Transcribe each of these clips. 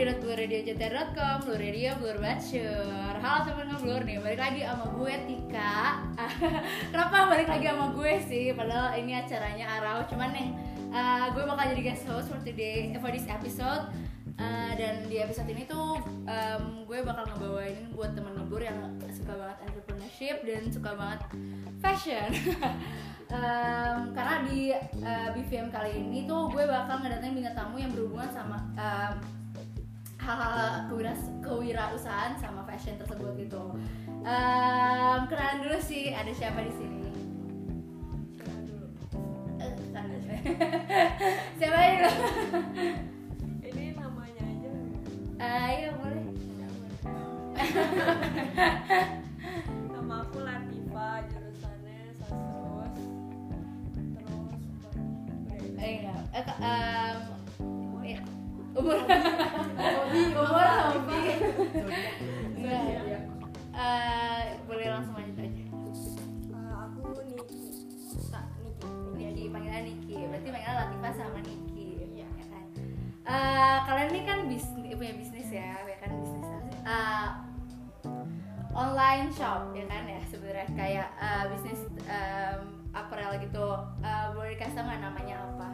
www.blurradiojeter.com Blur Radio, Blur Bachelor Halo teman ngeblur nih, balik lagi sama gue Tika. Kenapa balik lagi sama gue sih? Padahal ini acaranya Arau. Cuman yang uh, gue bakal jadi guest host for today, for this episode. Uh, dan di episode ini tuh um, gue bakal ngebawain buat temen ngeblur yang suka banget entrepreneurship dan suka banget fashion. Um, karena di uh, BVM kali ini tuh gue bakal ngedatengin bintang tamu yang berhubungan sama um, hal-hal kewira- kewirausahaan sama fashion tersebut gitu. Um, kenalan dulu sih, ada siapa di sini? Eh, kenalan dulu. siapa ini? Ini namanya aja. Uh, iya boleh. Nama aku Latifa, jurusannya Sastrus. Terus. Eh, enggak. Eh, ke- um, iya. Umur Hobi, umur hobi. Enggak. Eh, boleh langsung lanjut aja. Eh, aku Niki. Tak Niki. Niki panggilan Niki. Berarti panggilan Latifah sama Niki. Iya. ya kan? Eh, kalian ini kan bisnis punya bisnis ya? Ya kan bisnis eh, online shop ya kan? Ya sebenarnya. Kayak eh, bisnis em, apparel gitu. Eh, boleh dikasih tau nggak namanya apa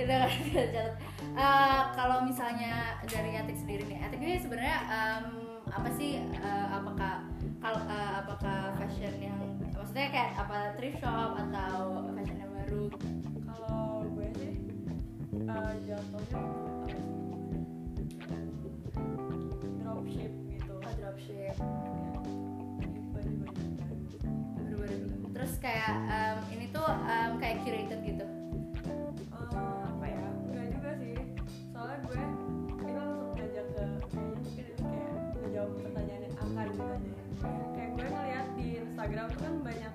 itu kan catat. Eh, kalau misalnya dari Atik sendiri nih, Atik ini sebenarnya em, apa sih? eh, apakah kalau eh, apakah fashion yang maksudnya kayak apa thrift shop atau fashion yang baru? Kalau gue sih eh, jatuhnya dropship gitu. Oh, dropship. Baju-baju Baru-baru. Terus kayak em, ini tuh em, kayak curated gitu. Instagram tuh kan banyak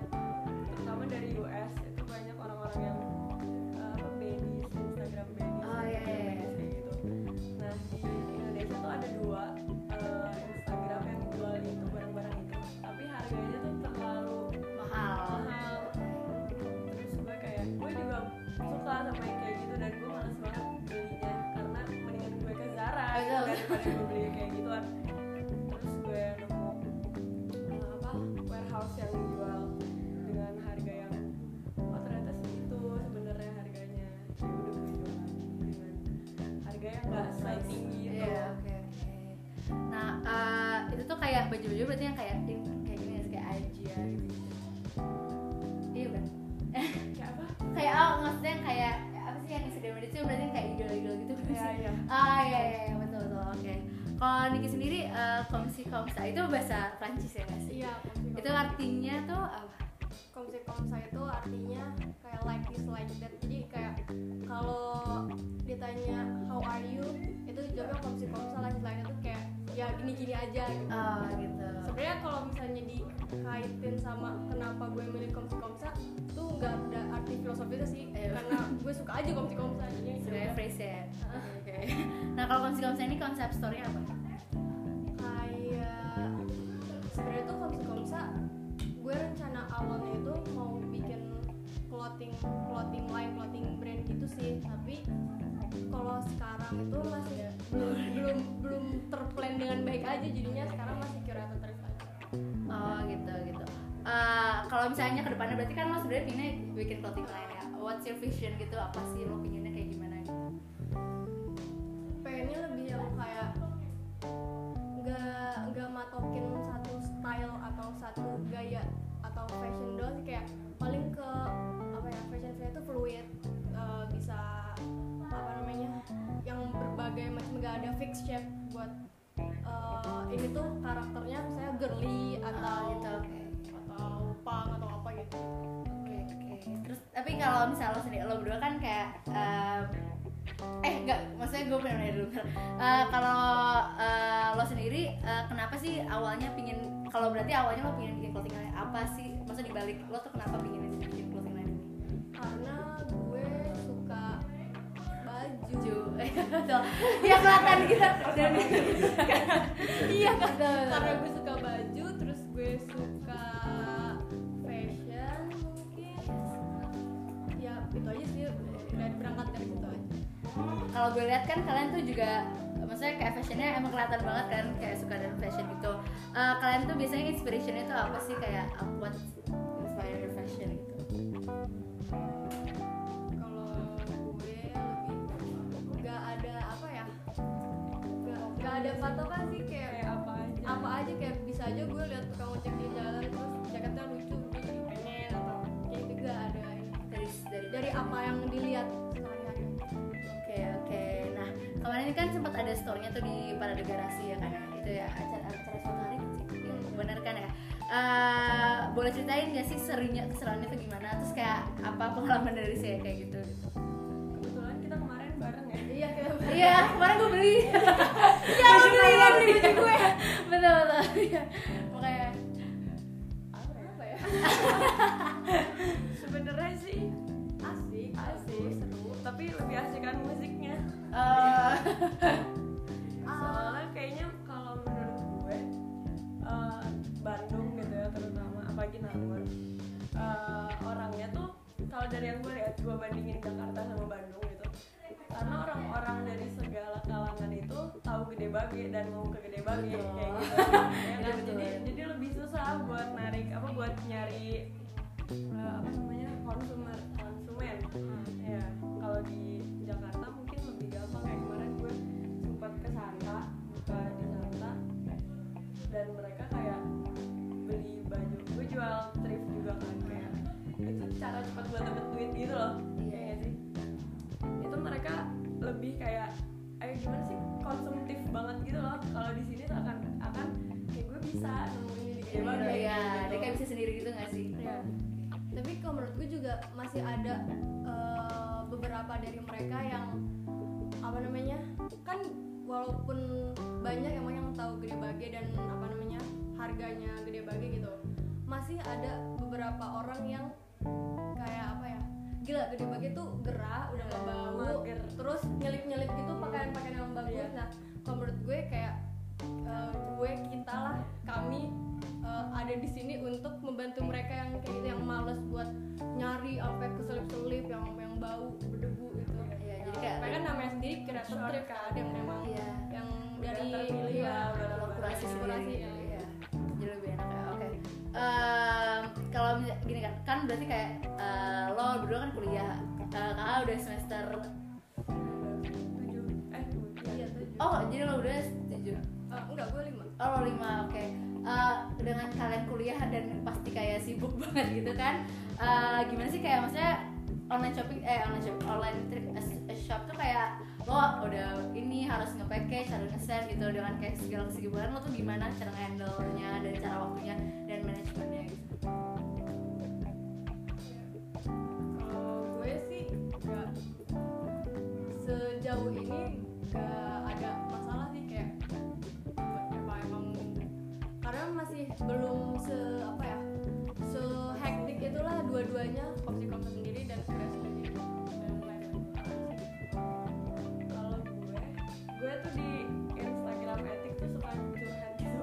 terutama dari US itu banyak orang-orang yang baju-baju berarti yang kayak kayak gini ya, kayak aja gitu. Iya kan? kayak apa kayak oh maksudnya kayak apa sih yang Instagram itu berarti kayak idol-idol gitu kan Iya, sih? iya. Ah iya iya, iya betul betul oke. Kalau Niki sendiri eh, komsi komsa itu bahasa Prancis ya nggak sih? Iya, Itu artinya tuh apa? Komsi Komsa itu artinya kayak like this like that. Jadi kayak kalau ditanya how are you, itu jawabnya Komsi Komsa like this like that tuh kayak ya gini-gini aja dikaitin sama kenapa gue milih komsi komsa tuh nggak ada arti filosofisnya sih Iya. karena gue suka aja komsi komsa jadi Sebenarnya ya phrase ya. Oke. Nah kalau komsi komsa ini konsep story apa? kayak sebenarnya tuh komsi komsa gue rencana awalnya itu mau bikin clothing clothing line clothing brand gitu sih tapi kalau sekarang itu masih belum belum belum terplan dengan baik aja jadinya sekarang masih aja Oh gitu gitu. Eh, kalau misalnya ke depannya berarti kan lo sebenarnya pinginnya bikin clothing line ya. What's your vision gitu? Apa sih lo pinginnya kayak gimana gitu? pengennya lebih yang kayak nggak nggak matokin satu style atau satu gaya atau fashion doang sih kayak paling ke apa ya fashion fashion itu fluid eh, bisa apa namanya yang berbagai macam nggak ada fix shape buat eh, ini tuh karakternya misalnya girly atau Oh, gitu. Atau punk atau apa gitu Oke oke. Terus tapi kalau misalnya lo sendiri lo berdua kan kayak em, eh enggak maksudnya gue pengen nanya dulu Eh, kalau eh, lo sendiri eh, kenapa sih awalnya pingin kalau berarti awalnya lo pingin bikin clothing line apa sih maksudnya dibalik lo tuh kenapa pingin bikin clothing line ini karena betul iya kelihatan gitu. Dan iya betul. karena gue suka baju terus gue suka fashion mungkin. Ya itu aja sih. Dari berangkat dari situ aja. Kalau gue lihat kan kalian tuh juga maksudnya kayak fashionnya emang kelihatan banget kan kayak suka dengan fashion gitu. Eh, kalian tuh biasanya inspirationnya tuh apa sih? Kayak uh, what inspire fashion gitu ada patokan sih kayak kayak apa aja apa aja kayak bisa aja gue lihat tukang ojek di jalan terus jaketnya lucu gue pengen atau kayak gitu gak ada ini. dari dari dari apa yang dilihat sehari-hari Oke oke. Nah kemarin ini kan sempat ada store-nya tuh di Parade Garasi ya kan ya? Itu ya acara acara suatu hari sih. Iya, bener kan ya? Eh, boleh ceritain gak sih serunya keseruannya tuh gimana? Terus kayak apa pengalaman dari saya kayak gitu? kebetulan iya Iya kemarin gue beli. iya sih? Iya. tapi kalau menurut gue juga masih ada eh, beberapa dari mereka yang apa namanya kan walaupun banyak emang yang tahu gede bage dan apa namanya harganya gede bage gitu masih ada beberapa orang yang kayak apa ya gila gede bage tuh gerah udah gak bau Mager. terus nyelip nyelip gitu pakaian pakaian yang bagus Iya. nah kalau menurut gue kayak eh, gue kita lah kami ada di sini untuk membantu mereka yang kayak gitu yang males buat nyari sampai keselip-selip yang yang bau berdebu gitu. Iya, jadi kayak mereka kan namanya sendiri creator trip kan yang memang Iya. yang dari iya, kalau kurasi Kurasi, ya. iya. jadi lebih enak ya oke. Kalau gini kan kan berarti kayak eh, lo berdua kan kuliah Eh, kakak udah semester tujuh. Eh iya tujuh. Oh jadi lo udah tujuh Eh, enggak gue lima. Oh lima oke. Eh, dengan kalian kuliah dan pasti kayak sibuk banget gitu kan Eh, gimana sih kayak maksudnya online shopping eh online shopping online trip shop tuh kayak lo udah ini harus nge-package harus nge-send gitu dengan kayak segala kesibukan lo tuh gimana cara handle nya dan cara waktunya dan manajemennya gitu? Kalau gue sih nggak sejauh ini nggak ada masih belum se apa ya se hektik itulah dua-duanya kopsi kopsi sendiri dan kreasi sendiri. Dan lain-lain. Kalau gue gue tuh di Instagram etik tuh suka curhat gitu.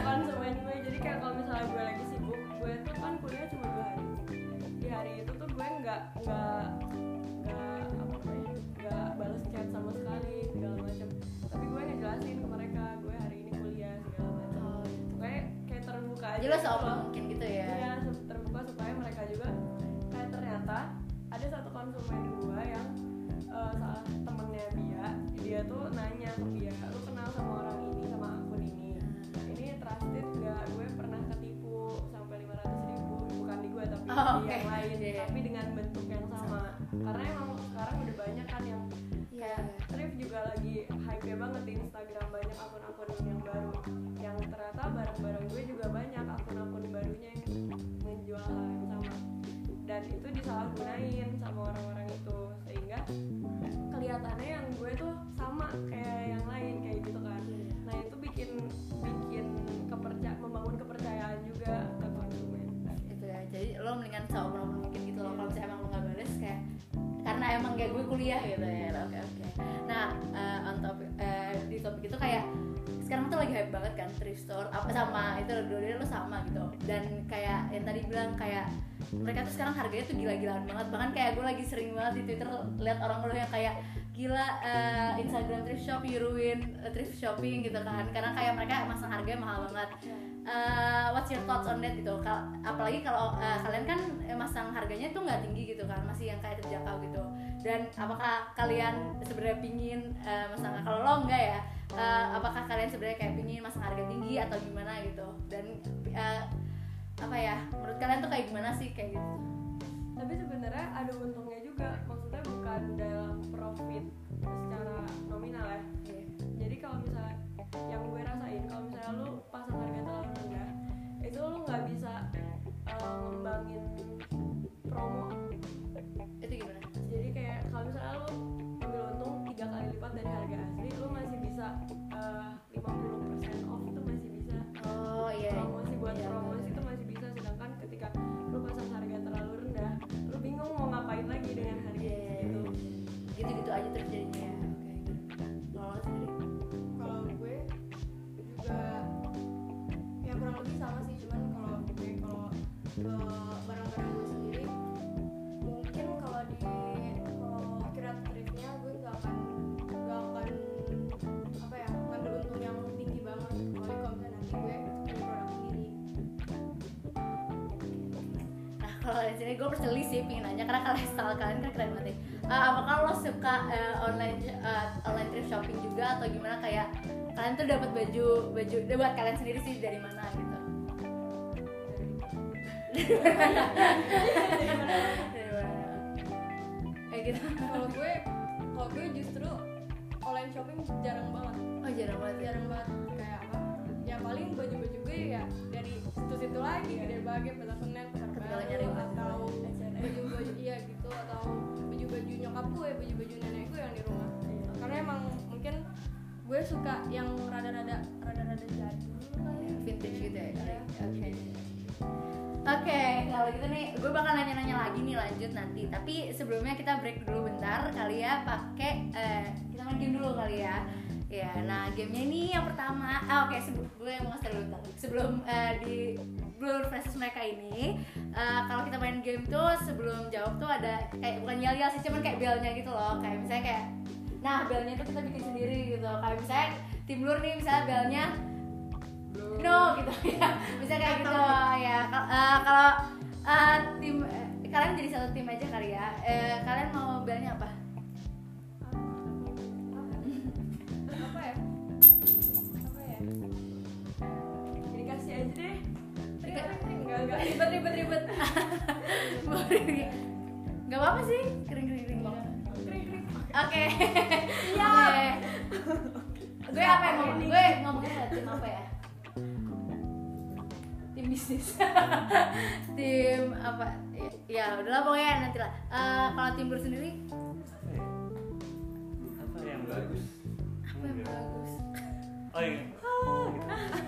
Konsumen gue jadi kayak kalau misalnya gue lagi sibuk gue tuh kan kuliah cuma dua hari. Di hari itu tuh gue nggak nggak nggak apa namanya nggak balas chat sama sekali segala macam. Tapi gue ngejelasin ke mereka aja seopen loh. mungkin gitu ya Iya, terbuka supaya mereka juga kayak ternyata ada satu konsumen gua yang eh, salah temennya dia dia tuh nanya ke dia lu kenal sama orang ini sama akun ini ini trusted gak gue pernah ketipu sampai 500 ribu bukan di gue tapi Oh, di oke. yang lain Iya. tapi dengan bentuk yang sama karena emang barang-barang gue juga banyak akun-akun barunya yang menjual hal yang sama. Dan itu disalahgunain sama orang-orang itu. Sehingga kelihatannya yang gue tuh sama kayak yang lain kayak gitu kan. Nah itu bikin bikin kepercaya membangun kepercayaan juga ke konsumen. Itu ya. Jadi lo mendingan seopen mungkin gitu loh. Kalau misalnya emang lo nggak bales kayak karena emang gak gue kuliah gitu ya. Oke oke. Topik itu kayak sekarang tuh lagi hype banget kan thrift store apa sama itu dua-duanya lo sama gitu. Dan kayak yang tadi bilang kayak mereka tuh sekarang harganya tuh gila-gilaan banget. Bahkan kayak gue lagi sering banget di twitter lihat orang lo yang kayak gila eh, Instagram thrift shop you ruin eh, thrift shopping gitu kan. Karena kayak mereka masang harganya mahal banget. Eh, what's your thoughts on that gitu. Kal- apalagi kalau eh, kalian kan masang harganya tuh nggak tinggi gitu kan masih yang kayak terjangkau gitu. Dan apakah kalian sebenarnya pingin eh, masang kalau lo enggak ya eh, apakah kalian sebenarnya kayak pingin masang harga tinggi atau gimana gitu? Dan eh, apa ya menurut kalian tuh kayak gimana sih kayak gitu? Tapi sebenarnya ada untungnya juga maksudnya bukan dalam profit secara nominal ya. Jadi kalau misalnya yang gue rasain kalau misalnya lu pasang harga terlalu rendah itu lu nggak bisa uh, ngembangin promo. Itu gimana? Jadi kayak kalau misalnya lu ambil untung tiga kali lipat dari harga asli lu masih gue personally sih pengen nanya karena kalian style kalian kan keren banget. ya. Eh, apakah lo suka eh, online eh, online thrift shopping juga atau gimana kayak kalian tuh dapat baju baju buat kalian sendiri sih dari mana gitu? dari mana? Kayak gitu. kalau gue kalau gue justru online shopping jarang banget Oh jarang banget ya. jarang banget kayak apa ya paling baju-baju gue ya dari situ-situ lagi dari bagai pasar senen pasar baru nyari banget. atau baju-baju iya gitu atau baju-baju nyokap gue baju-baju nenek gue yang di rumah karena emang mungkin gue suka yang rada-rada rada-rada jadul kali ya. Vintage gitu ya. Iya. Oke. Oke, kalau gitu nih, gue bakal nanya-nanya lagi nih lanjut nanti. Tapi sebelumnya kita break dulu bentar kali ya, pakai eh, kita main game dulu kali ya. Ya, nah gamenya ini yang pertama, ah, oke sebelum gue yang mau ngasih dulu sebelum eh, di Blur versus mereka ini, eh, kalau kita main game tuh sebelum jawab tuh ada kayak bukan yel-yel sih, cuman kayak belnya gitu loh, kayak misalnya kayak, nah belnya itu kita bikin sendiri gitu. Kayak misalnya tim Blur nih, misalnya belnya no gitu. Ya bisa kayak gitu ya. Eh, kalau eh, tim kalian jadi satu tim aja kali ya. Eh, kalian mau belnya apa enggak enggak ribet ribet ribet. Nggak apa apa sih. Kering kering kering. Banget oke. Iya. Gue apa yang ngomong? Gue ngomongnya ada tim apa ya? tim bisnis. Tim apa? Ya udahlah pokoknya nanti lah. Eh, kalau tim Blur sendiri? Apa yang bagus? Apa yang bagus? Oh iya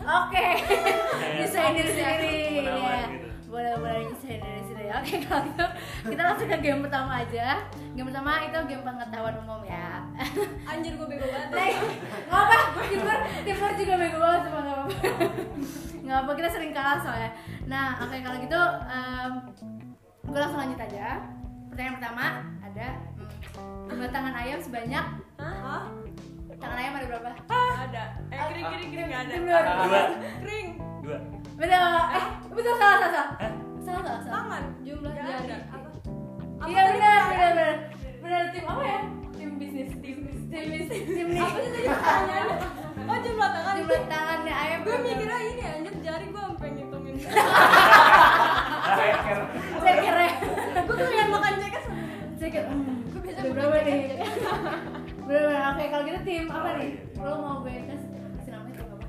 Oke, nyusahin diri sendiri. Ya. gitu. Boleh boleh nyusahin diri sendiri. Oke kalau gitu kita langsung ke game pertama aja. Game pertama itu game pengetahuan umum ya. anjir gue bego banget Nih, nggak apa, timur timur juga bego banget cuma nggak apa. Nggak apa kita sering kalah soalnya. Nah oke kalau gitu em, gue langsung lanjut aja. Pertanyaan pertama ada hmm, jumlah tangan ayam sebanyak Hah? Tangan ayam ada berapa? ada eh kering kering kering nggak ada Blur. dua kering dua Betul. Eh, betul salah salah salah. Hah? Salah salah salah. tangan jumlah jari Iya benar benar benar. Benar tim apa ya? Tim bisnis. Tim bisnis. Tim bisnis. Tim nih. apa sih tadi pertanyaannya oh jumlah tangan Jumlah tangannya ayam. gue mikirnya ini anjir jari gue sampai ngitungin ceker Saya kira. gue tuh lihat makan ceker Saya kira. hmm, gue biasa berapa nih? Benar. Oke kalau gitu tim apa Oh, nih? iya. Lo mau gue kasih kasih namanya tim apa?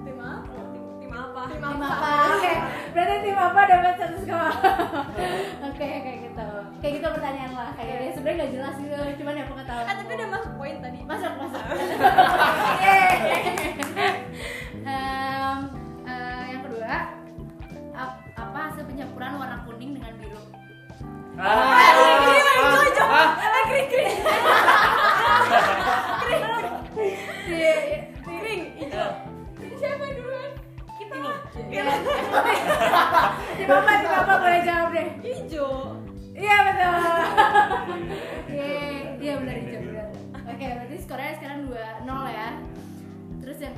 tim apa tim, apa Tim Tim apa? Oke. Berarti tim apa dapat satu skor. Oke kayak gitu. Kayak gitu pertanyaan lah. Kayak sebenarnya nggak jelas gitu. Cuman ya pengetahuan. eh tapi udah masuk poin tadi masuk masuk. Em, eh, yang kedua ap- apa hasil pencampuran warna kuning dengan biru ah kering kering hijau siapa duluan? Kita ini. di bapak di bapak boleh jawab deh. Hijau. Iya betul. Iya iya benar hijau benar. Oke berarti skornya sekarang dua nol ya. Terus yang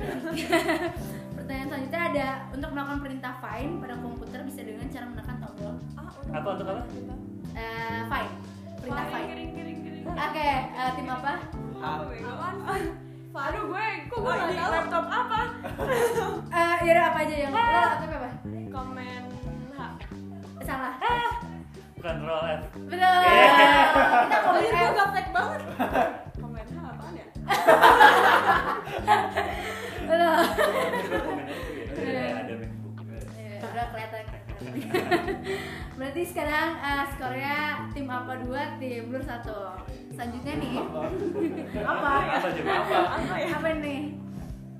pertanyaan selanjutnya ada untuk melakukan perintah find pada komputer bisa dengan cara menekan tombol. Ah, apa untuk apa? Uh, eh, find perintah find oke okay, uh, tim apa? Apa? Apaan? Aduh gue, kok gue ini tahu laptop apa? Eh, yaudah apa aja yang lo atau apa Komen H. salah Bukan roll F. betul Yeah. kita komen Anjir, gue F. gaptek banget. Komen H apaan ya? betul Komen tuh ya. Ada MacBook. Ya, udah kelihatan berarti sekarang eh, skornya tim apa dua tim blur satu selanjutnya nih apa Apa apa? Apa ya? apa nih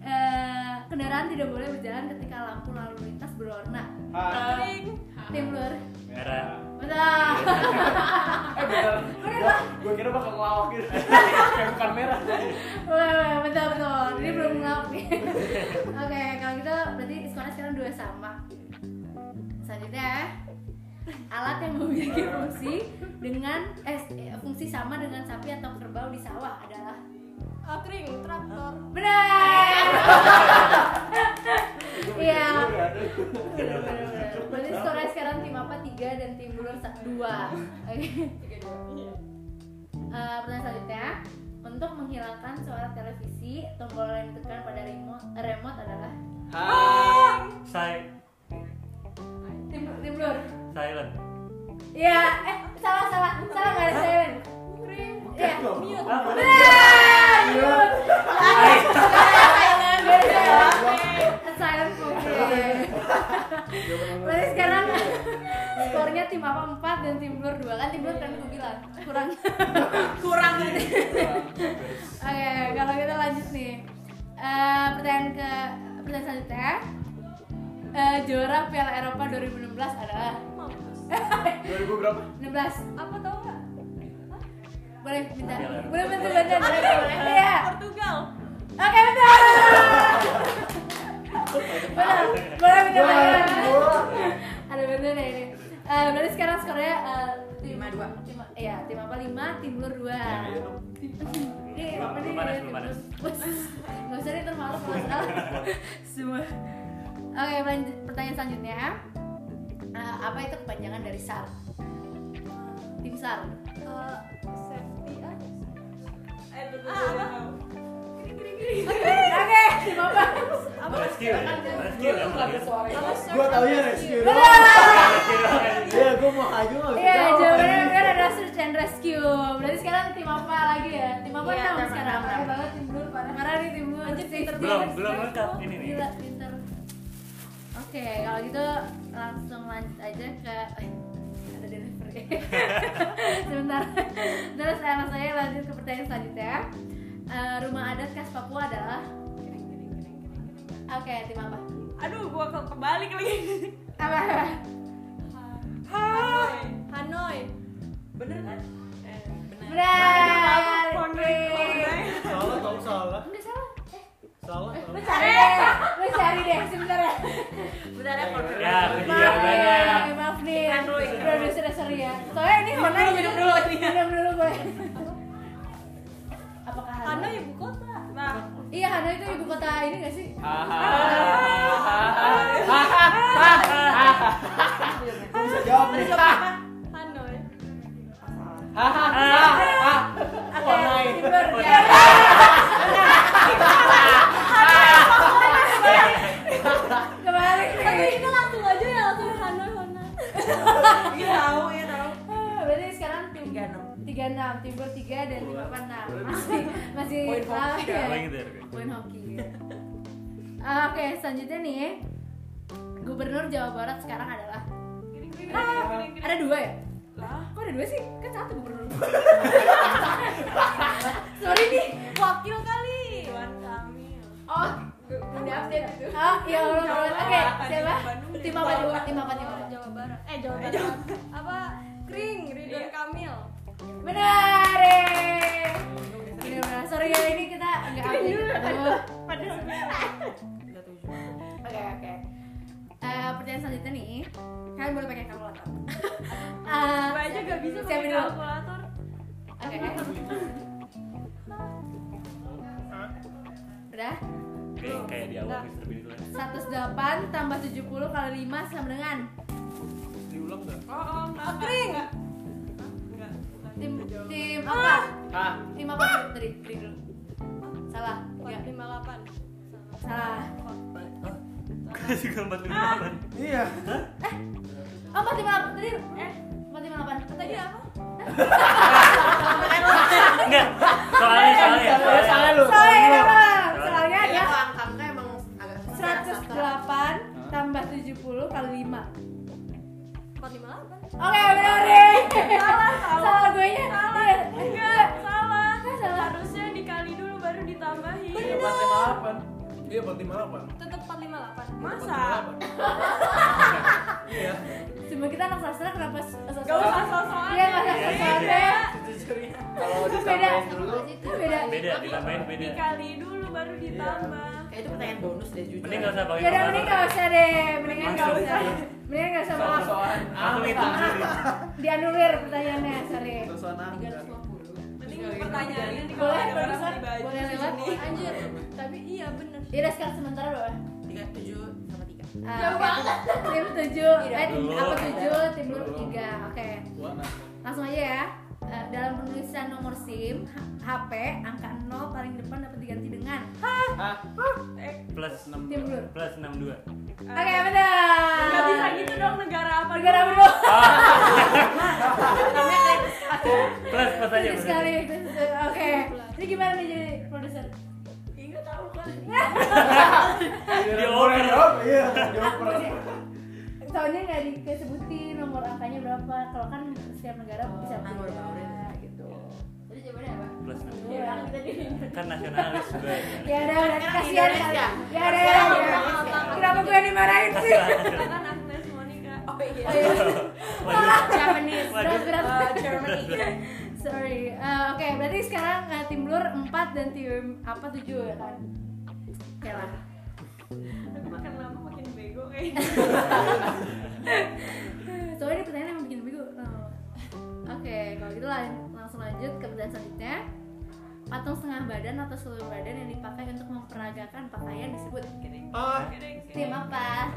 Eh, kendaraan tidak boleh berjalan ketika lampu lalu lintas berwarna Ah, Kiring. tim blur Merah. betul eh gua kira bakal ngelawak gitu. Kayak bukan merah. Betul betul. Ini belum ngelawak nih. Oke, kalau gitu berarti skornya sekarang dua sama. Selanjutnya alat yang memiliki fungsi dengan eh fungsi sama dengan sapi atau kerbau di sawah adalah Ah, kering traktor benar. Iya. Benar, benar, benar. Berarti skornya sekarang tim apa tiga dan tim blur sa- dua. Oke. Eh, pertanyaan selanjutnya untuk menghilangkan suara televisi tombol yang ditekan pada remote 2016 adalah 2000 berapa? 16. apa tau nggak Boleh minta. Boleh bantu bantu. Iya. Portugal. Oke, betul. Benar. Boleh minta bantuan. Ada bener ya ini. Eh, berarti sekarang skornya tim Lima, dua. Tim, iya, tim apa 5, tim blur 2. Ini Belum- apa nih? Nggak usah nih salah. Semua. Oke, pertanyaan selanjutnya. Eh, apa itu kepanjangan dari SAR? Tim SAR. Eh, safety ah Eh, Ah, apa? tahu. Oke, apa? Rescue ya? Rescue ya? Gua taunya rescue. Iya, gua mau aja Iya, jawab. jawabannya benar ada search and rescue. Berarti sekarang tim apa lagi ya? Tim apa enam enam, sekarang? Parah banget tim blue, parah. Parah nih tim. Anjir, Safety Belum, belum lengkap ini nih. Oke, kalau gitu langsung lanjut aja ke eh, ada delivery. Sebentar. Terus eh, langsung aja lanjut ke pertanyaan selanjutnya. Eh, rumah adat khas Papua adalah Oke, tim apa? Aduh, gua ke kebalik lagi. Apa? apa? Hanoi. Hanoi Bener kan? Eh, bener. Benar. Hanoi, Hanoi. Salah, tau salah. Udah salah. Salah. Lu cari deh, lu cari deh sebentar ya. Bentar ya, Hanoi. Ya, Maaf maaf nih. Sudah sorry ya. Soalnya ini Hona Minum minum dulu ini. Minum dulu boleh. Apakah Hanoi? Hanoi ibu kota Nah, Iya, Hanoi itu ibu kota ini gak sih? Bisa jawab nih. Hanoi Oke, kita langsung aja ya langsung Hanoi Hanoi iya tahu, iya tahu. Ah, Berarti sekarang tim 36. 36, timur 3 dan tim apa 6 Masih masih Poin hoki ya. Apa gitu? Poin hoki. Ah, Oke, selanjutnya nih Gubernur Jawa Barat sekarang adalah Ah, ada dua ya? Lah, Kok ada dua sih? Kan satu gubernur. Sorry nih. wakil kali Tuan Kamil. Oh, udah update itu oh ya Allah. Oke, siapa? Tim apa? Tim apa? Tim apa? Jawa Barat eh Jawa Barat apa kering Ridwan Iya. Kamil Benar. eh. Benar-benar. Sorry ya ini kita nggak update gitu. Oke oke. Eh, pertanyaan selanjutnya nih, kalian boleh pakai kalkulator Eh, gue aja gak bisa pakai kalkulator Oke. Udah? Kayak kayak di awal Mr. Bean itu kan. 108 tambah 70 kali 5 sama dengan Diulang nggak? oh oh enggak Kering. enggak enggak tim tim apa? Ah, Tim apa tadi? Tadi dulu. Salah. Enggak. 458 Salah. Juga empat lima delapan. iya. Oh, 458 tadi. Eh, 458. tadi apa Enggak. Soalnya soalnya. Soalnya salah lu. Soalnya. Soalnya Iya, kalau angka-angka emang agak susah. 108 tambah 70 kali 5. 458 Oke, benar deh. Salah, salah gue nya. salah Iya. enggak salah salah. harusnya dikali dulu baru ditambahin Iya, empat lima delapan. Iya, empat lima delapan. tetap 458 masa Iya. Cuma kita anak sastra kenapa sastra? gak usah sosokan Iya, nggak usah Iya, iya. deh. Kalau Itu beda. ditambahin dulu, Itu beda. Beda, ditambahin beda. dikali dulu baru ditambah Kayak itu pertanyaan bonus deh jujur. Mending nggak usah pakai Ya mending nggak usah deh, mendingan nggak Langsung. usah. Mendingan nggak usah soal-soal Langsung hitung sendiri. Dianulir pertanyaannya, sorry. soal mending pertanyaannya di Boleh, baju Boleh lewat? anjir tapi iya bener Ya udah sekarang sementara berapa? Tiga tujuh sama tiga. Ah, Jauh banget. Tim tujuh, eh tim Dulu. aku tujuh, tim lu tiga. Oke, langsung aja ya. Dalam penulisan nomor SIM, HP, angka 0 paling depan dapat diganti dengan Ah, eh Plus enam tim lu. plus enam dua. Oke, benar. nggak bisa gitu dong negara apa Negara dulu? dulu. Plus plus aja. Plus sekali. Oke. Jadi gimana nih jadi produser? Ih, nggak tahu kan Dioper. Iya, dioper. Soalnya nggak disebutin nomor angkanya berapa. Kalau kan setiap negara bisa Ah, dua. Iya, di. Kan nasionalis gue. Ya udah, udah Kan kasihan kali. Ya udah, ya udah. Kenapa gue yang dimarahin sih? kan Agnes Monica oh iya Oh, iya. Japanese. Berat, berat. Eh, Germany. Sorry. Eh, Oke, berarti sekarang eh, tim Blur 4 dan tim apa 7 ya kan? Oke lah. tapi makin lama makin bego kayaknya Soalnya ini pertanyaan emang bikin bego. Oh. Oke, kalau gitu lang- langsung lanjut ke pertanyaan selanjutnya. Patung setengah badan atau seluruh badan yang dipakai untuk memperagakan pakaian disebut Ah, tim apa?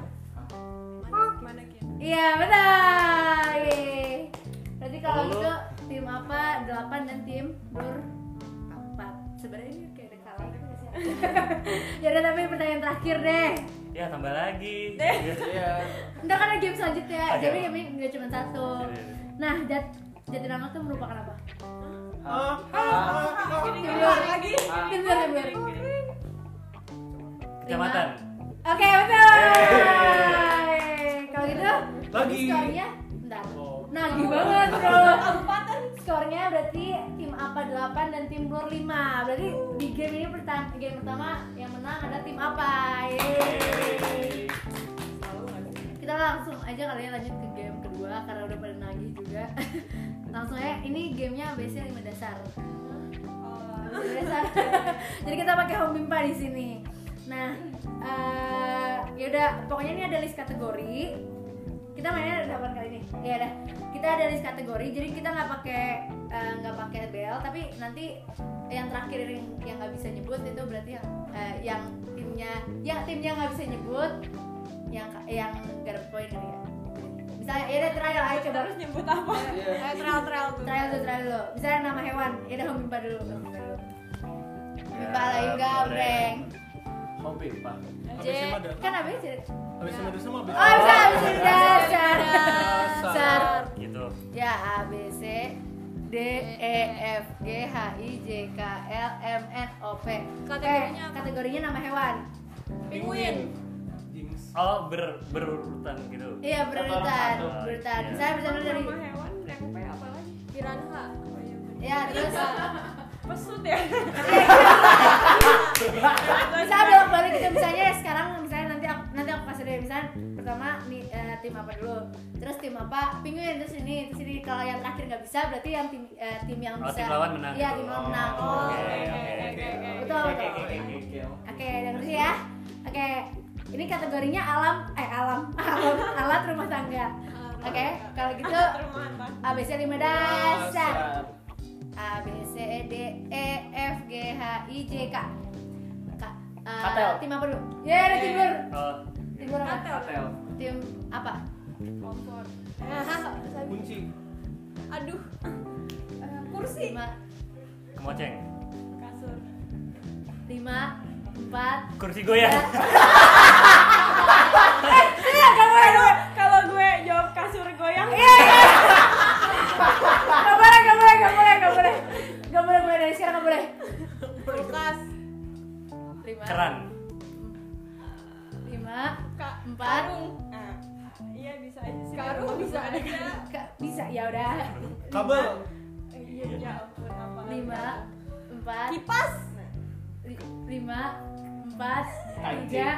mana Iya benar. Yeay. Berarti kalau lu- gitu tim apa 8 dan tim Blur 4. Sebenarnya ini kayak ada kalah gitu ya udah tapi pertanyaan terakhir deh. Ya tambah lagi. iya. Ntar kan ada game selanjutnya. Jadi game ini nggak cuma satu. Iya, iya. Nah, Jat Jatinangor itu merupakan apa? Blur. lagi tim Blur. Kecamatan. Oke, betul. Kalau gitu, Lagi. skornya bentar. Oh. Nagih banget, Bro. Skornya berarti tim apa 8 dan tim Blur 5. Berarti di game ini pertama game pertama yang menang ada tim apa? Yeay. Kita langsung aja kali ya lanjut ke game kedua karena udah pada nagih juga. langsung ya, ini gamenya biasanya 5 dasar. Lima dasar. Jadi kita pakai home pimpa di sini. Nah, eh yaudah pokoknya ini ada list kategori. Kita mainnya ada 8 kali nih. Ya udah. Kita ada list kategori. Jadi kita nggak pakai eh, nggak pakai bel, tapi nanti yang terakhir yang yang nggak bisa nyebut itu berarti yang eh, yang timnya yang timnya nggak bisa nyebut yang yang poin kali ya. Misalnya ya udah trial ayo coba harus nyebut apa Iya. eh trial trial tuh trial dulu trial dulu. Misalnya nama hewan, ya udah home pimpa dulu. Home pimpa dulu. Lagi gabreng. Home pimpa. J Kan apa sih? Habis sama dulu sama habis. Oh bisa bisa dasar Dasar. dasar Gitu. ya A B C D E F G H I J K L M N O P Kategorinya Eh, apa? kategorinya nama hewan penguin. Oh ber berurutan gitu. iya berurutan berurutan. Iya. misalnya misalnya dari hewan yang P apa lagi? Piranha. Oh iya ya terus pesut ya. Misalnya belok balik gitu misalnya sekarang misalnya nanti aku nanti aku kasih deh. Misalnya pertama nih eh, tim apa dulu? Terus tim apa? Penguin terus ini terus ini. Kalau yang terakhir nggak bisa berarti yang tim eh, tim yang Oh, bisa. tim lawan menang. Iya tim lawan menang. Oh, oh. oke, oke oke, oke, oke. betul. Oke, betul oke, oke, dengerin ya. Oke, Ini kategorinya alam, eh alam, alam, alat rumah tangga. Oke, kalau gitu. ABC 5 dasar. A B C D E F G H I J K. K. eh, Katel. tim apa dulu? Ya, ada timur. Timur apa? Tim apa? Kompor. Kunci. Aduh. Kursi. Lima, kemoceng. Kasur. lima, empat. Kursi goyang. Iya, gak boleh, gak boleh. Kalau gue jawab kasur goyang, Gak boleh, gak boleh, gak boleh, gak boleh. Gak boleh, mulai dari sekarang gak boleh. Kulkas. Lima, Keran. lima, empat. Nah, iya bisa aja sih. Karung bisa ada. Kak, bisa ya udah. Kabel. Iya, ya ampun apa? Lima, empat. Kipas. li- Lima, empat, Anjing. tiga,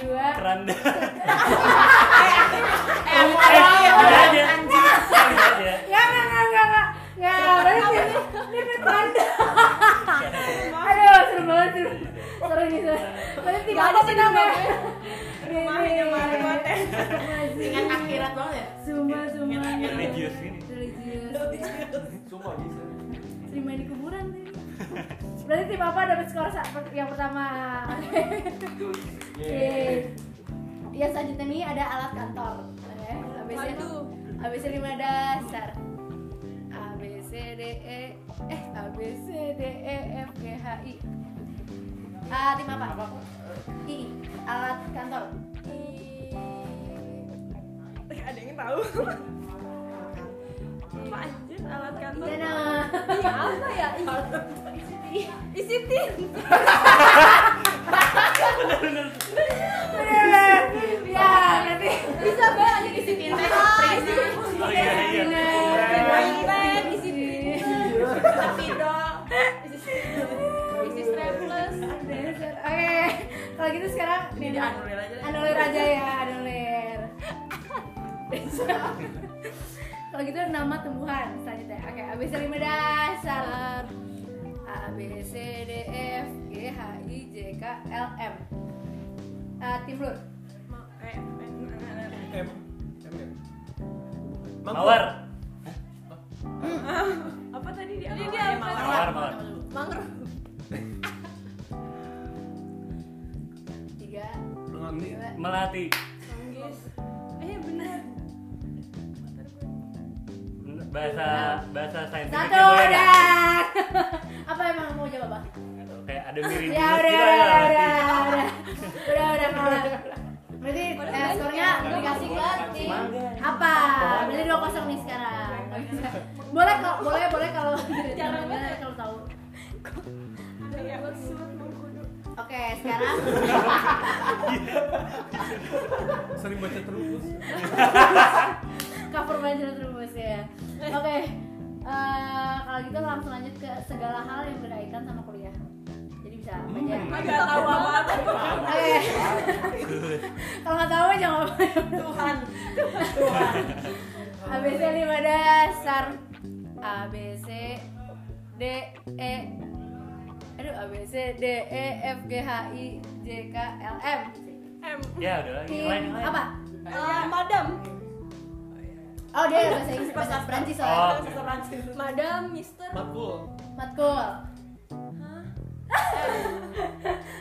dua. Keranda. Eh, Eh, aja. Aja. Ya nggak nggak nggak nggak nggak berarti ini ini tanda. Aduh seru banget seru seru ini seru. Berarti tiga apa sih namanya? Ingat akhirat banget ya? Religius ini. Religius. Semua bisa. Terima di kuburan tadi. Berarti tim apa dapat skor yang pertama? Oke. Yang selanjutnya nih ada alat kantor. Oke, ABC Waduh. ABC 5 dasar. A B C D E eh A B C D E F G H I. Ah, tim apa? I. Alat kantor. Ada yang tahu? Apa anjir alat kantor? Iya apa ya? Isi tim. Bener. Ya, nanti Bisa isi tim. Oh iya iya. Bener. Isi strapless. Oke, kalau gitu sekarang Ini dianulir aja anulir aja ya, anulir. Kalau gitu nama tumbuhan selanjutnya. Oke, ABC 5 dasar. A B C D E F G H I J K L M. Eh, tim Lur. Eh, eh, M. M ya? Mawar. Apa tadi dia? Jadi dia apa? Mawar, mawar. Mangrove. Tiga, Melati. Bahasa bahasa saintifik. satu udah. Apa emang mau jawab apa? Kayak ada mirip Ya udah, udah, udah, udah, udah, udah, kalah. Berarti eh, skornya dikasih ke tim apa? Berarti dua kosong nih sekarang. Boleh kok, boleh, boleh kalau caranya kalau tahu. Oke, sekarang Sering baca terus. Cover baju terus ya. Oke, eh, kalau gitu langsung lanjut ke segala hal yang berkaitan sama kuliah. Jadi bisa apa aja. Agak tahu apa-apa. Oke. Kalau nggak tahu jangan apa. Tuhan. ABC 5 dasar A B C D E Aduh A B C D E F G H I J K L M M. Ya udah lagi. Yang lain, apa? Eh, Madam. Oh dia bahasa Inggris bahasa Prancis Oh. soalnya Madam, Mister. Matkul. Matkul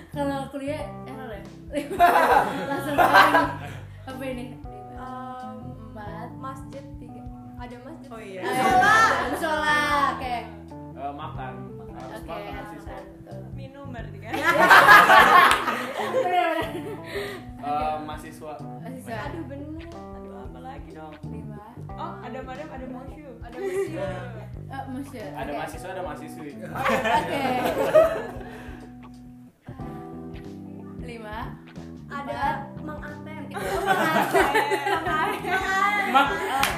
Kalau kuliah error ya? Langsung lagi Apa ini? Em, Empat masjid tiga. Ada masjid. Oh iya. Musola Musola Oke Eh, makan. Oke makan. Minum berarti kan? Eh, mahasiswa. Mahasiswa Aduh bener. Ada madam ada monsieur. Ada masjid. Oh, Monsieur. Ada Oke. mahasiswa, ada mahasiswi. Oke. Lima. Ada Mang Atem. Oh, makasih. Mak. Maaf.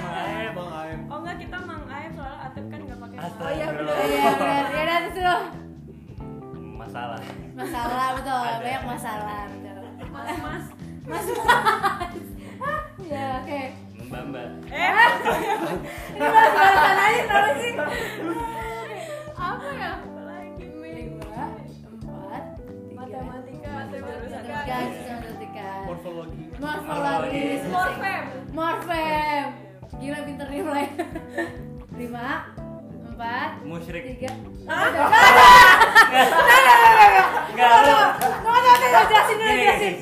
Bang Aem. Oh enggak kita mang Aep soalnya Atep kan nggak pakai. Oh iya benar. Iya benar. Ya terus lu. Masalah. Masalah betul. Ada. Banyak masalah betul. Mas mas. Mas. Ya oke. Mbak Mbak. Eh, ini bahas-bahasan aja tau sih. Apa ya? Lagi lima, empat, matematika, matematika, matematika, morfologi, morfologi, morfem, morfem. Gila pinter nih mulai. Lima, empat, musyrik, tiga. Ah, enggak, enggak, enggak, enggak, jelasin dulu, jelasin,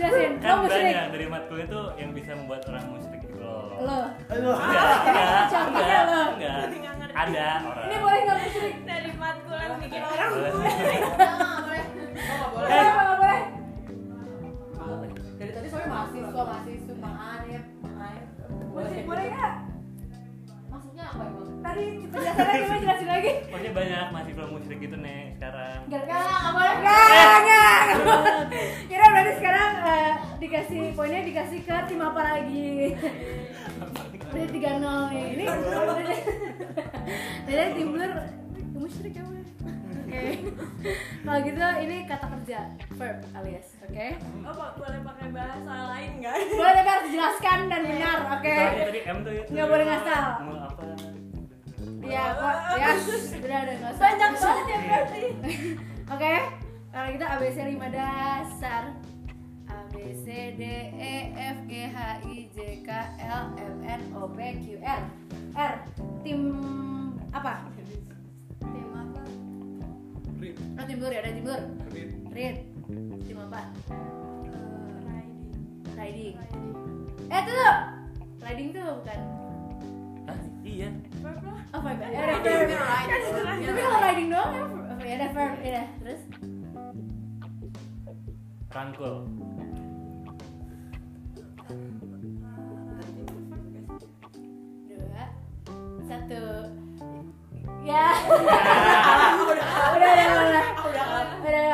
jelasin. Kan banyak dari matkul itu yang bisa membuat orang musyrik loh. Lo. Enggak, enggak, Contohnya lo. Nggak. Ada orang. Ini boleh nggak musyrik? Dari matkulan bikin orang Boleh. boleh. Eh. Boleh, nggak boleh? Dari tadi soalnya mahasiswa, mahasiswa, Maarif, Maarif. Musyrik boleh nggak? Maksudnya apa emang? Tadi penjelasannya gimana jelasin lagi? Pokoknya banyak mahasiswa musyrik gitu nih sekarang. Enggak, enggak, enggak boleh. Berarti sekarang eh, dikasih poinnya dikasih ke tim apa lagi? Berarti 3-0 nih. Ini Jadi tim blur musyrik ya, Bang? Oke. Kalau gitu ini kata kerja verb alias, oke? Apa boleh pakai bahasa lain nggak? Boleh tapi harus dijelaskan dan benar, oke? Soalnya tadi M tuh itu. Nggak boleh ngasal. Apa? Iya, kok ya udah nggak usah. Banyak banget ya berarti. Oke, kalau kita ABC 5 dasar B C D E F G H I J K L M N O P Q R. R tim apa? tim apa? Rip, Oh tim Blur ya, ada tim Blur. Read Tim apa? Eh, Riding. Riding. Eh tuh tuh Riding tuh bukan. Hah? Iya. Oh my god, ya ada verb. Tapi kalau riding. doang ya, ya ada verb, ya. Terus? Rangkul. Dua satu ya udah udah udah udah udah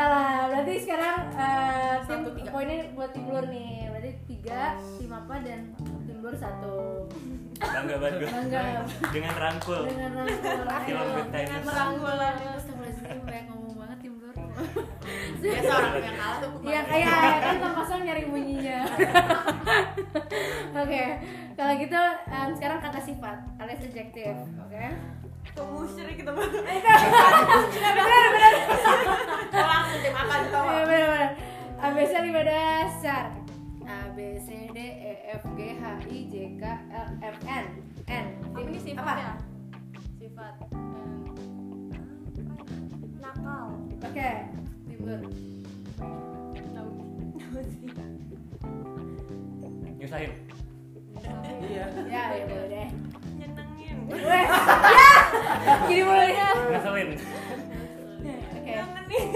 berarti sekarang eh, tim poinnya buat tim Blur nih berarti tiga tim apa dan tim Blur satu Bangga banget gue. Bangga. Dengan rangkul. dengan rangkul Dengan. Astagfirullahaladzim, ngomong tim Blur Biasa orang yang kalah tuh Iya kayak kan kosong nyari bunyinya. Oke, kalau gitu em, sekarang kata sifat alias adjektif, oke? Tuh musyrik kita banget. Benar benar. Langsung tim apa gitu Iya benar benar. ABC lima dasar. A B C D E F G H I J K L M N N. Apa ini sifat Apa? ya? Sifat. em, nakal. Oke, timbul. Nyusahin. Iya. Ya, ya boleh deh. Nyenengin. Weh, ya. Gini mulai ya. Ngeselin. Oke. Nyenengin.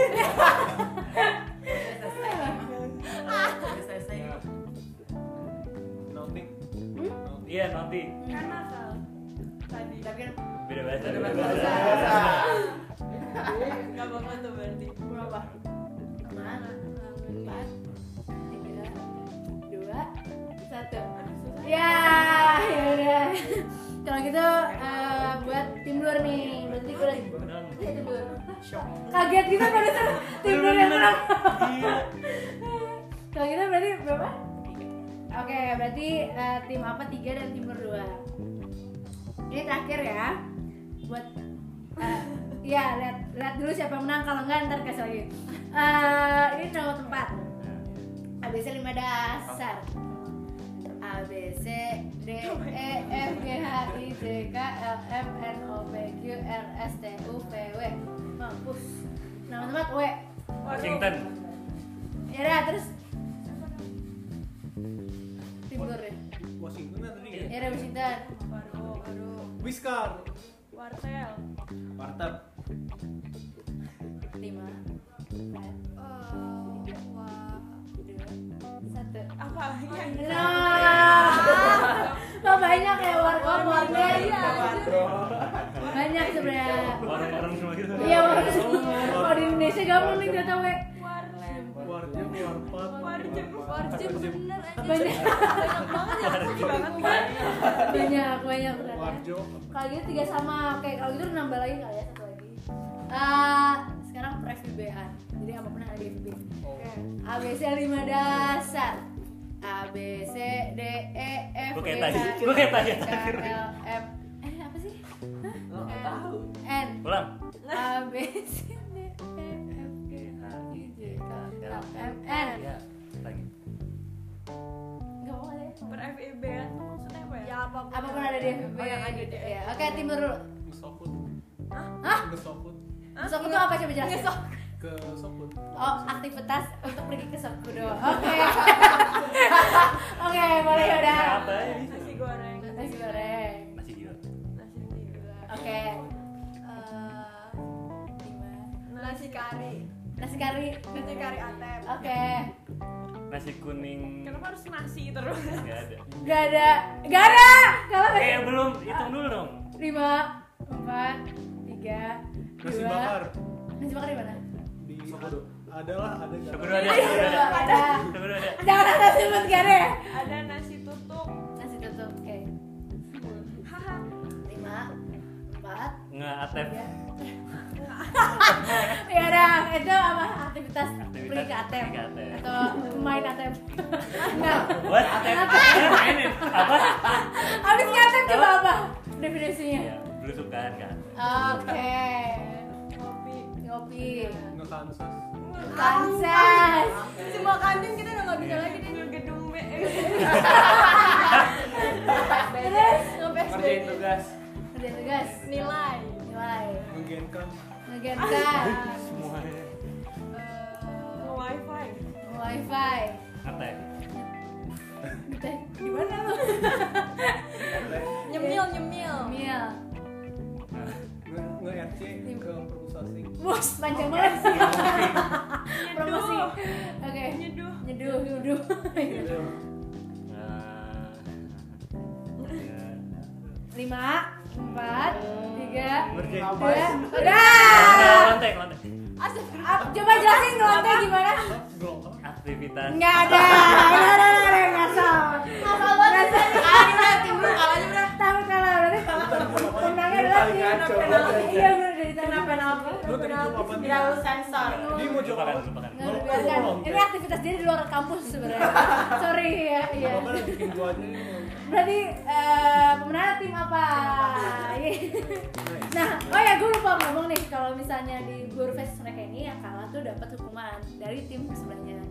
Nautik. Hmm? Iya, nanti. Kan nakal. Tadi. Tapi kan Beda bahasa. Beda bahasa. Gak apa-apa tuh berarti. berapa? Mana? Empat, tiga, dua, satu. Ya, ya udah. Kalau gitu eh, buat tim luar nih, berarti gue lagi. Beneran. Ya, tim luar. Kaget gitu barusan tim luar yang menang. Iya. Kalau gitu berarti berapa? Oke, berarti eh, tim apa tiga dan tim berdua. Ini terakhir ya, buat eh, ya lihat lihat dulu siapa yang menang kalau enggak ntar kasih lagi. Eh, ini nomor tempat. ABC 5 dasar. A B C D E F G H I J K L M N O P Q R S T U V W. Mampus. Nama tempat W. Washington. Ya udah terus timur ya. Washington tadi ya? Ya Washington. Waduh, waduh. Whiskar. Wartel. Warteg. Lima, empat, Eh, wah. dua, satu. Apa lagi yang Nah, banyak ya warkop warnet? Iya, Banyak sebenarnya. Orang-orang semua gitu. Iya. Kalau di Indonesia gampang nih gak tau we. Warjem, warpat. Warjem. Warjim bener aja. Banyak, Banyak banget ya. Banget banyak, banyak ternyata. Warjo. Kalau gitu tiga sama, oke kalau gitu nambah lagi kali ya satu Eh, sekarang per FIB-an. Jadi apa pun yang ada di FIB. Oh. A B C 5 dasar. A B C D E F Gua G H tadi. I L M Eh apa sih? Nggak tahu. N Ulang. A B C D E F G H I J K L M N Iya. Lagi. Gak mau deh Per FIB tuh maksudnya apa ya? Ya apa pun. Apa pun ada di FVP Oh, yang ada di ya oke timur dulu Ngesokut. Hah? Ngesokut. Sok itu apa coba jelasin Ke sokut. Oh, aktivitas untuk pergi ke Sokudo. Oke. Oke, boleh ya udah. Ya nasi goreng Nasi goreng. Masih gila. nasi gila Oke. Eh, nasi kari Nasi kari. nasi kari atep Oke. Nasi kuning. kenapa harus nasi terus Gak ada. Gak ada. Gak ada. Kalau Eh belum, hitung dulu dong. lima, empat, tiga, Nasi bakar. Nasi bakar di mana? Di ada lah, ada? Syukur ada, syukur ada. ada. Syukur ada. Jangan ada sebut gak ada. ada nasi tutuk Nasi tutup. Oke. haha Lima, empat, Nggak atep. ya udah, itu apa aktivitas pergi ke ATM ATM. atau main ATM? Enggak. Buat. Eh, mainin. Apa? Habis ke ATM coba apa definisinya? Ya, belusukan kan. Oke. Ngopi. Ngekansas. Kansas. semua kantin kita udah nggak bisa lagi Ke gedung B Terus Ngerjain tugas. kerja tugas. nilai Nilai. Menggenkan. Ngegenkan. Semuanya. nge wifi Wifi. Atep. Kita gimana lu? nyemil nyemil Mil. Nge- Nge-RC ke Bos, panjang banget sih. Promosi. Oke. nyeduh Nyeduh, nyeduh. Lima, empat, tiga, dua, udah. Lontek, lontek. Asik. Ap- Coba jelasin ngelontek gimana? Aktivitas. Nggak ada. Nggak ada, nggak ada, nggak salah. Ngasal banget. Ah, ini udah tim lu kalahnya udah. Tahu kalah berarti pemenangnya adalah tim. Iya tadi. Kenapa kenapa? Lu tadi apa? Tidak lu sensor. Dia mau. Nggak dibiarkan. Ini aktivitas dia di luar kampus sebenarnya. Sorry ya, iya. Ini? Berarti eh, pemenangnya tim apa? nah, oh ya gue lupa ngomong nih kalau misalnya di guru fest mereka ini yang kalah tuh dapat hukuman dari tim sebelahnya.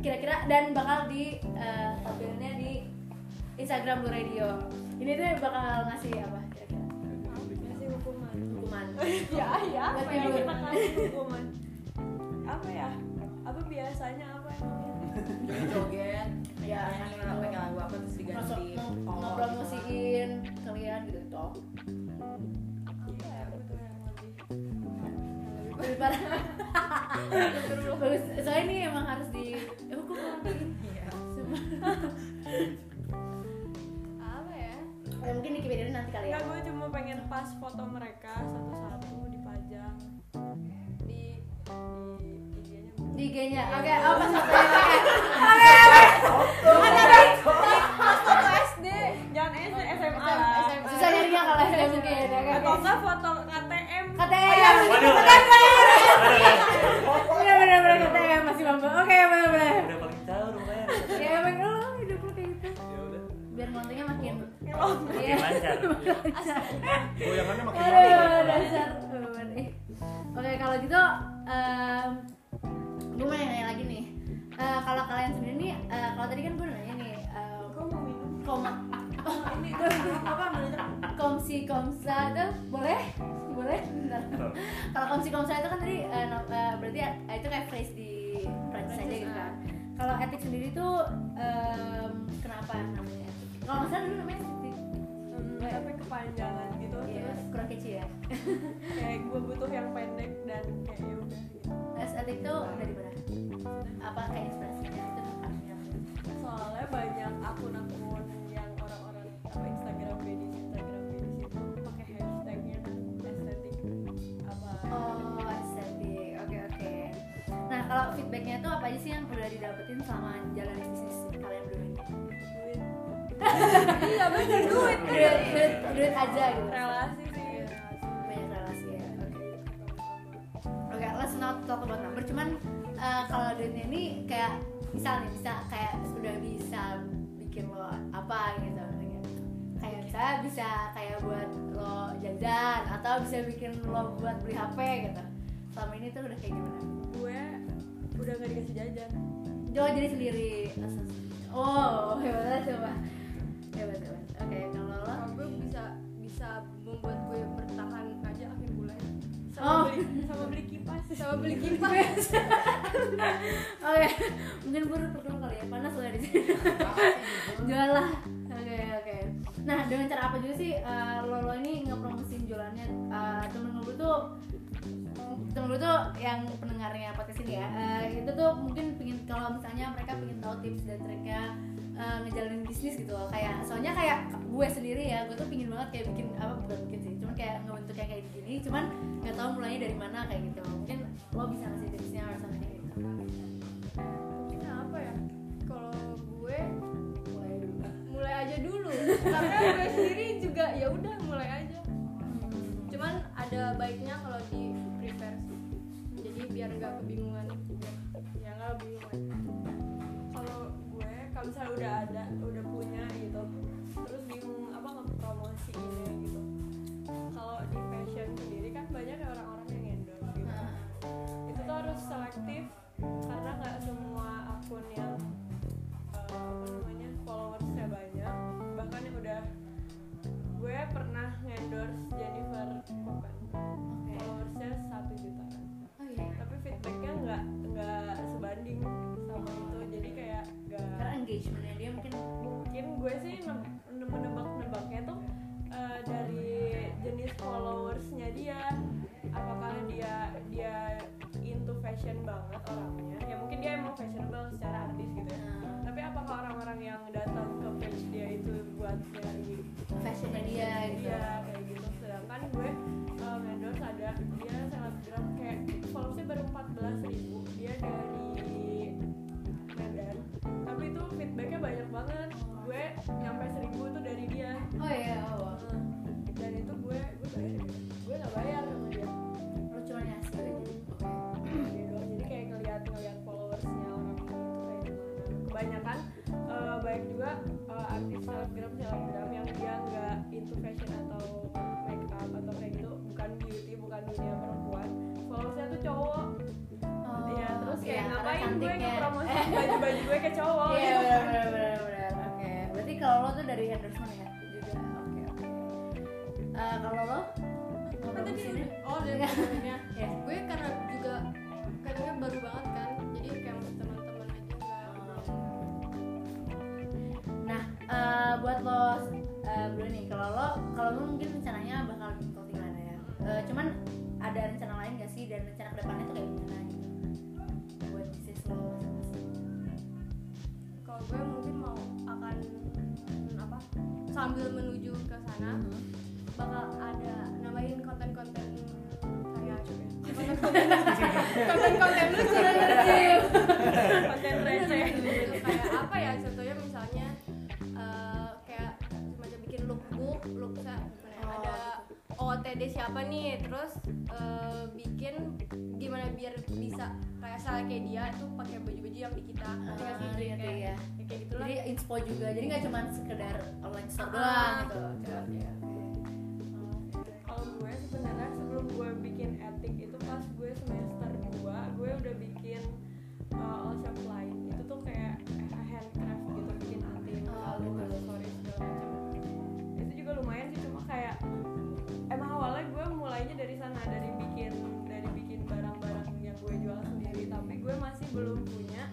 Kira-kira dan bakal di eh, tampilnya di Instagram Blue Radio. Ini tuh bakal ngasih apa kira-kira? ngasih hukuman Hukuman. ya ya apa Buat yang kita kasih hukuman apa ya apa biasanya apa emangnya Joget. Ya, yang lagu apa terus diganti. Oh, ngepromosiin kalian gitu toh. ya yang lebih parah. Bagus. Soalnya ini emang harus di eh. Iya. apa ya Ya, mungkin di Wikipedia nanti kali ya. Enggak, gue cuma pengen pas foto mereka satu-satu dipajang di di IG-nya di IG-nya. Oke, oh pas foto ya. Oke. Oke, oke. Ada namanya etik kalau nggak salah dulu namanya etik Hmm, tapi kepanjangan gitu Iya, terus kurang kecil ya. kayak gue butuh yang pendek dan kayak ya udah gitu. Tes etik tuh dari mana? Apa kayak inspirasinya itu soalnya banyak akun-akun yang orang-orang apa Instagram bedis Instagram bedis itu pakai hashtagnya estetik apa? Oh estetik oke oke. Nah kalau feedbacknya tuh apa aja sih yang udah didapetin selama jalanin bisnis iya bener duit duit duit duit aja gitu. Relasi sih. Banyak relasi ya. Oke oke. Let's not talk about number. Cuman eh, kalau duitnya ini kayak misal nih bisa kayak sudah bisa bikin lo apa gitu kayak misalnya bisa kayak buat lo jajan atau bisa bikin lo buat beli HP gitu. Selama ini tuh udah kayak gimana? Gue udah gak dikasih jajan. Jo jadi sendiri. Oh hebat coba oke okay, kalau lo? Bisa bisa membuat gue bertahan aja akhir bulan. Sama oh. beli sama beli kipas. Sama beli kipas. Oke mungkin gue pertama kali ya. Panas lah di sini. Jual lah. Oke okay, oke. Okay. nah dengan cara apa juga sih uh, lo lo ini ngepromosin jualannya? Uh, temen lo tuh temen lo tuh yang pendengarnya podcast ini ya uh, itu tuh mungkin pingin kalau misalnya mereka pingin tahu tips dan triknya eh, ngejalanin bisnis gitu loh. Kayak soalnya kayak gue sendiri ya gue tuh pingin banget kayak bikin apa bukan bikin sih cuman kayak ngebentuk yang kayak gini cuman nggak tahu mulainya dari mana kayak gitu mungkin lo bisa ngasih tipsnya or something gitu. Nah, apa ya? Kalau gue mulai dulu. mulai aja dulu. Karena gue sendiri juga ya udah mulai aja. Cuman ada baiknya kalau di prepare sih. Jadi biar nggak kebingungan. Ya nggak bingung kalau misalnya udah ada udah punya gitu terus bingung apa ngepromosiinnya gitu. Kalau di fashion sendiri kan banyak ya orang-orang yang endorse gitu. Nah, itu tuh harus selektif karena nggak semua akun yang eh, apa namanya followersnya banyak. Bahkan yang udah gue pernah ngendorse gue ngepromosi baju-baju gue ke cowok Iya gitu benar benar benar benar. Oke. Berarti kalau lo tuh dari endorsement ya juga. Oke oke. Eh, kalau lo mau kan tadi promosinya? udah- oh dari sebelumnya Ya. gue karena juga kadangnya baru banget kan jadi kayak sama teman-teman aja nggak Nah, eh, buat lo eh, berdua nih, kalau lo kalau lo mungkin rencananya bakal line ya. Eh, cuman ada rencana lain gak sih dan rencana ke depannya tuh kayak gimana sambil menuju ke sana bakal ada nambahin konten-konten kayak konten-konten lucu konten receh. Gitu, kayak apa ya contohnya misalnya eh, kayak semacam bikin lookbook look gimana ya, Oh, ada OOTD siapa nih terus gimana biar bisa kayak salah kayak dia tuh pakai baju-baju yang di kita sih? Ah, Jadi ngerti, kayak, ya. ya kayak gitu lah Jadi inspo juga, jadi nggak cuma sekedar online store Ah, doang gitu. Oke, oke. kalau gue sebenarnya sebelum gue bikin etik itu pas gue semester 2 gue udah bikin uh, all shop line itu tuh kayak handcraft gitu bikin anting Oh, kalung gitu. aksesoris segala macam itu juga lumayan sih cuma kayak emang awalnya gue mulainya dari sana dari bikin masih belum punya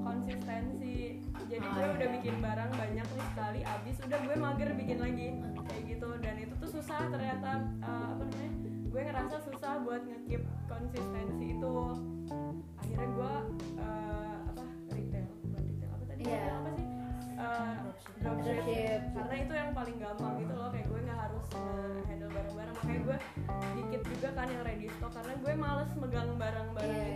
konsistensi. Jadi Oh, gue iya. udah bikin barang banyak nih sekali abis udah gue mager bikin lagi. Kayak gitu. Dan itu tuh susah ternyata uh, apa namanya gue ngerasa susah buat ngekip konsistensi itu. Akhirnya gue uh, apa retail. Bukan retail apa tadi? Iya. apa sih? Uh, dropship. Dropship. karena itu yang paling gampang gitu loh. Kayak gue nggak harus handle barang-barang. Makanya gue dikit juga kan yang ready stock. Karena gue males megang barang-barang Iya,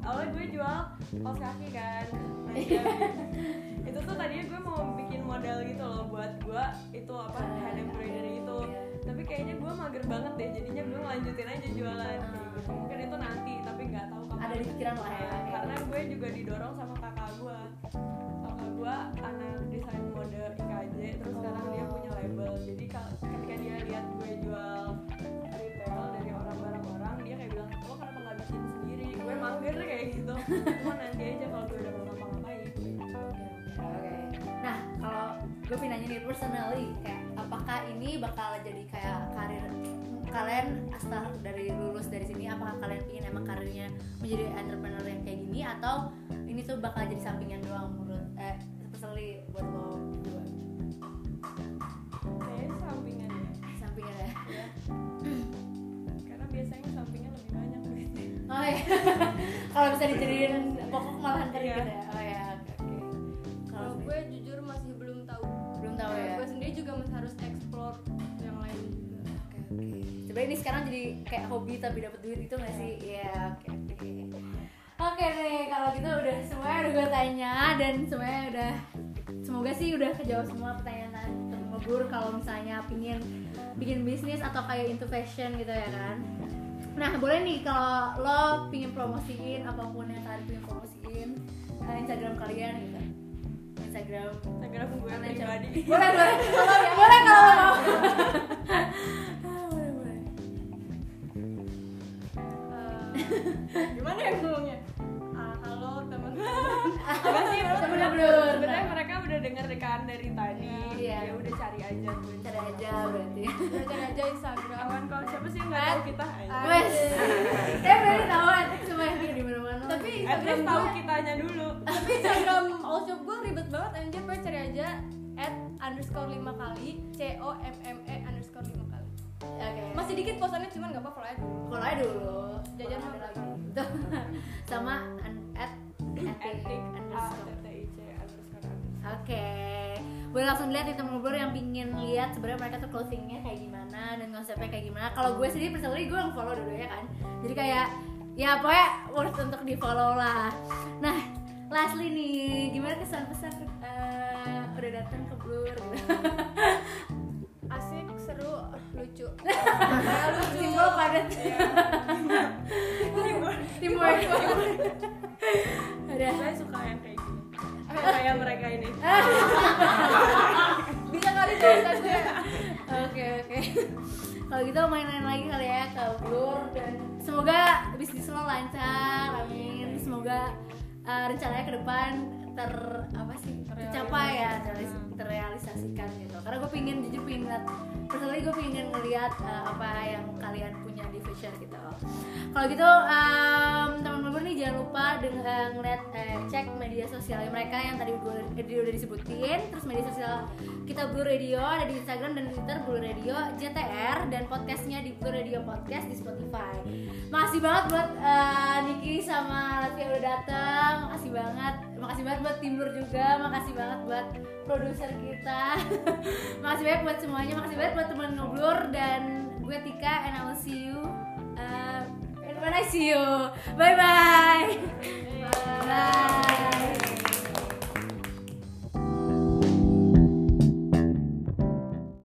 awalnya gue jual kaos kaki kan Nah, iya. itu tuh tadinya gue mau bikin model gitu loh buat gue itu apa hand embroidery itu. Tapi kayaknya gue mager banget deh jadinya gue lanjutin aja jualan. Gitu. mungkin itu nanti tapi nggak tahu kapan. Ada di pikiran lah ya. karena gue juga didorong sama kakak gue kakak gue anak desain mode IKJ terus sekarang dia punya label. Jadi kal- ketika dia lihat gue jual retail dari mager kayak gitu. Cuma nanti aja kalau gue udah mau ngapa-ngapain. Oke. Nah, kalau gue pengen nanya nih personally, kayak apakah ini bakal jadi kayak karir kalian asal dari lulus dari sini apakah kalian ingin emang karirnya menjadi entrepreneur yang kayak gini atau ini tuh bakal jadi sampingan doang menurut eh personally buat lo berdua? Kayaknya sampingan ya. Sampingan ya? Ya karena biasanya sampingan lebih banyak. Duitnya oh ya kalau bisa dijadiin pokok malahan kerja Iya. gitu ya oh ya oke oke kalau gue jujur masih belum tahu belum tahu ya gue sendiri juga masih harus explore yang lain juga Oke oke. Sebenarnya ini sekarang jadi kayak hobi tapi dapat duit itu nggak sih? Iya oke oke. Oke deh kalau gitu udah semuanya udah gue tanya dan semuanya udah semoga sih udah kejawab semua pertanyaan temen gur kalau misalnya pingin bikin bisnis atau kayak into fashion gitu ya kan. Nah boleh nih kalau lo pingin promosiin apa pun yang kalian pingin promosiin eh, Instagram kalian gitu. Instagram. Instagram gue pribadi. boleh boleh. Boleh kalau mau. Ah, boleh boleh. Eh, gimana ya ngomongnya? Ah, halo teman-teman. Apa sih? Sebenarnya mereka udah denger kan dari tadi Iya. ya udah cari aja. cari aja berarti. cari aja Instagram. Aman kalau siapa sih nggak tahu kita wes. Saya berarti tahu nanti semua yang di mana mana tapi Instagram tahu kitanya dulu. Tapi Instagram all shop gue ribet banget anjir. Gue cari aja at underscore 5 kali c o m m e underscore 5 kali. Oke. Masih dikit posannya cuman gak apa follow aja dulu follow aja dulu. Jajan ada lagi. Sama at etik underscore. Oke, boleh langsung lihat di temen gue yang pingin lihat sebenarnya mereka tuh clothingnya kayak gimana dan konsepnya kayak gimana. Kalau gue sendiri personally gue yang follow dulu ya kan. Jadi kayak ya pokoknya worth untuk di follow lah. Nah, lastly nih, gimana kesan pesan eh, udah datang ke Blur? Gitu. asik seru lucu Simbol padat. Teamwork. Udah. saya suka yang kayak kayak mereka ini bisa kali cerita gue Oke oke. Kalau gitu main-main lagi kali ya ke Blur dan semoga bisnis lo lancar, amin. Semoga uh, rencananya ke depan ter apa sih tercapai ya terrealis- terrealisasikan gitu. Karena gue pingin jujur pingin personally gue pingin ngeliat uh, apa yang kalian punya di fashion gitu. Kalau gitu um, teman-teman nih jangan lupa dengan ngeliat eh, cek media sosial mereka yang tadi gue udah, udah disebutin terus media sosial kita Blue Radio ada di Instagram dan Twitter Blue Radio JTR dan podcastnya di Blue Radio Podcast di Spotify. Makasih banget buat eh, Niki sama Latvia udah datang. Makasih banget. Makasih banget buat tim Blur juga. Makasih banget buat produser kita. makasih banyak buat semuanya. Makasih banget buat teman ngoblur dan Gue Tika and I will see you uh, and when I see you. Bye-bye. Bye bye. Bye. bye.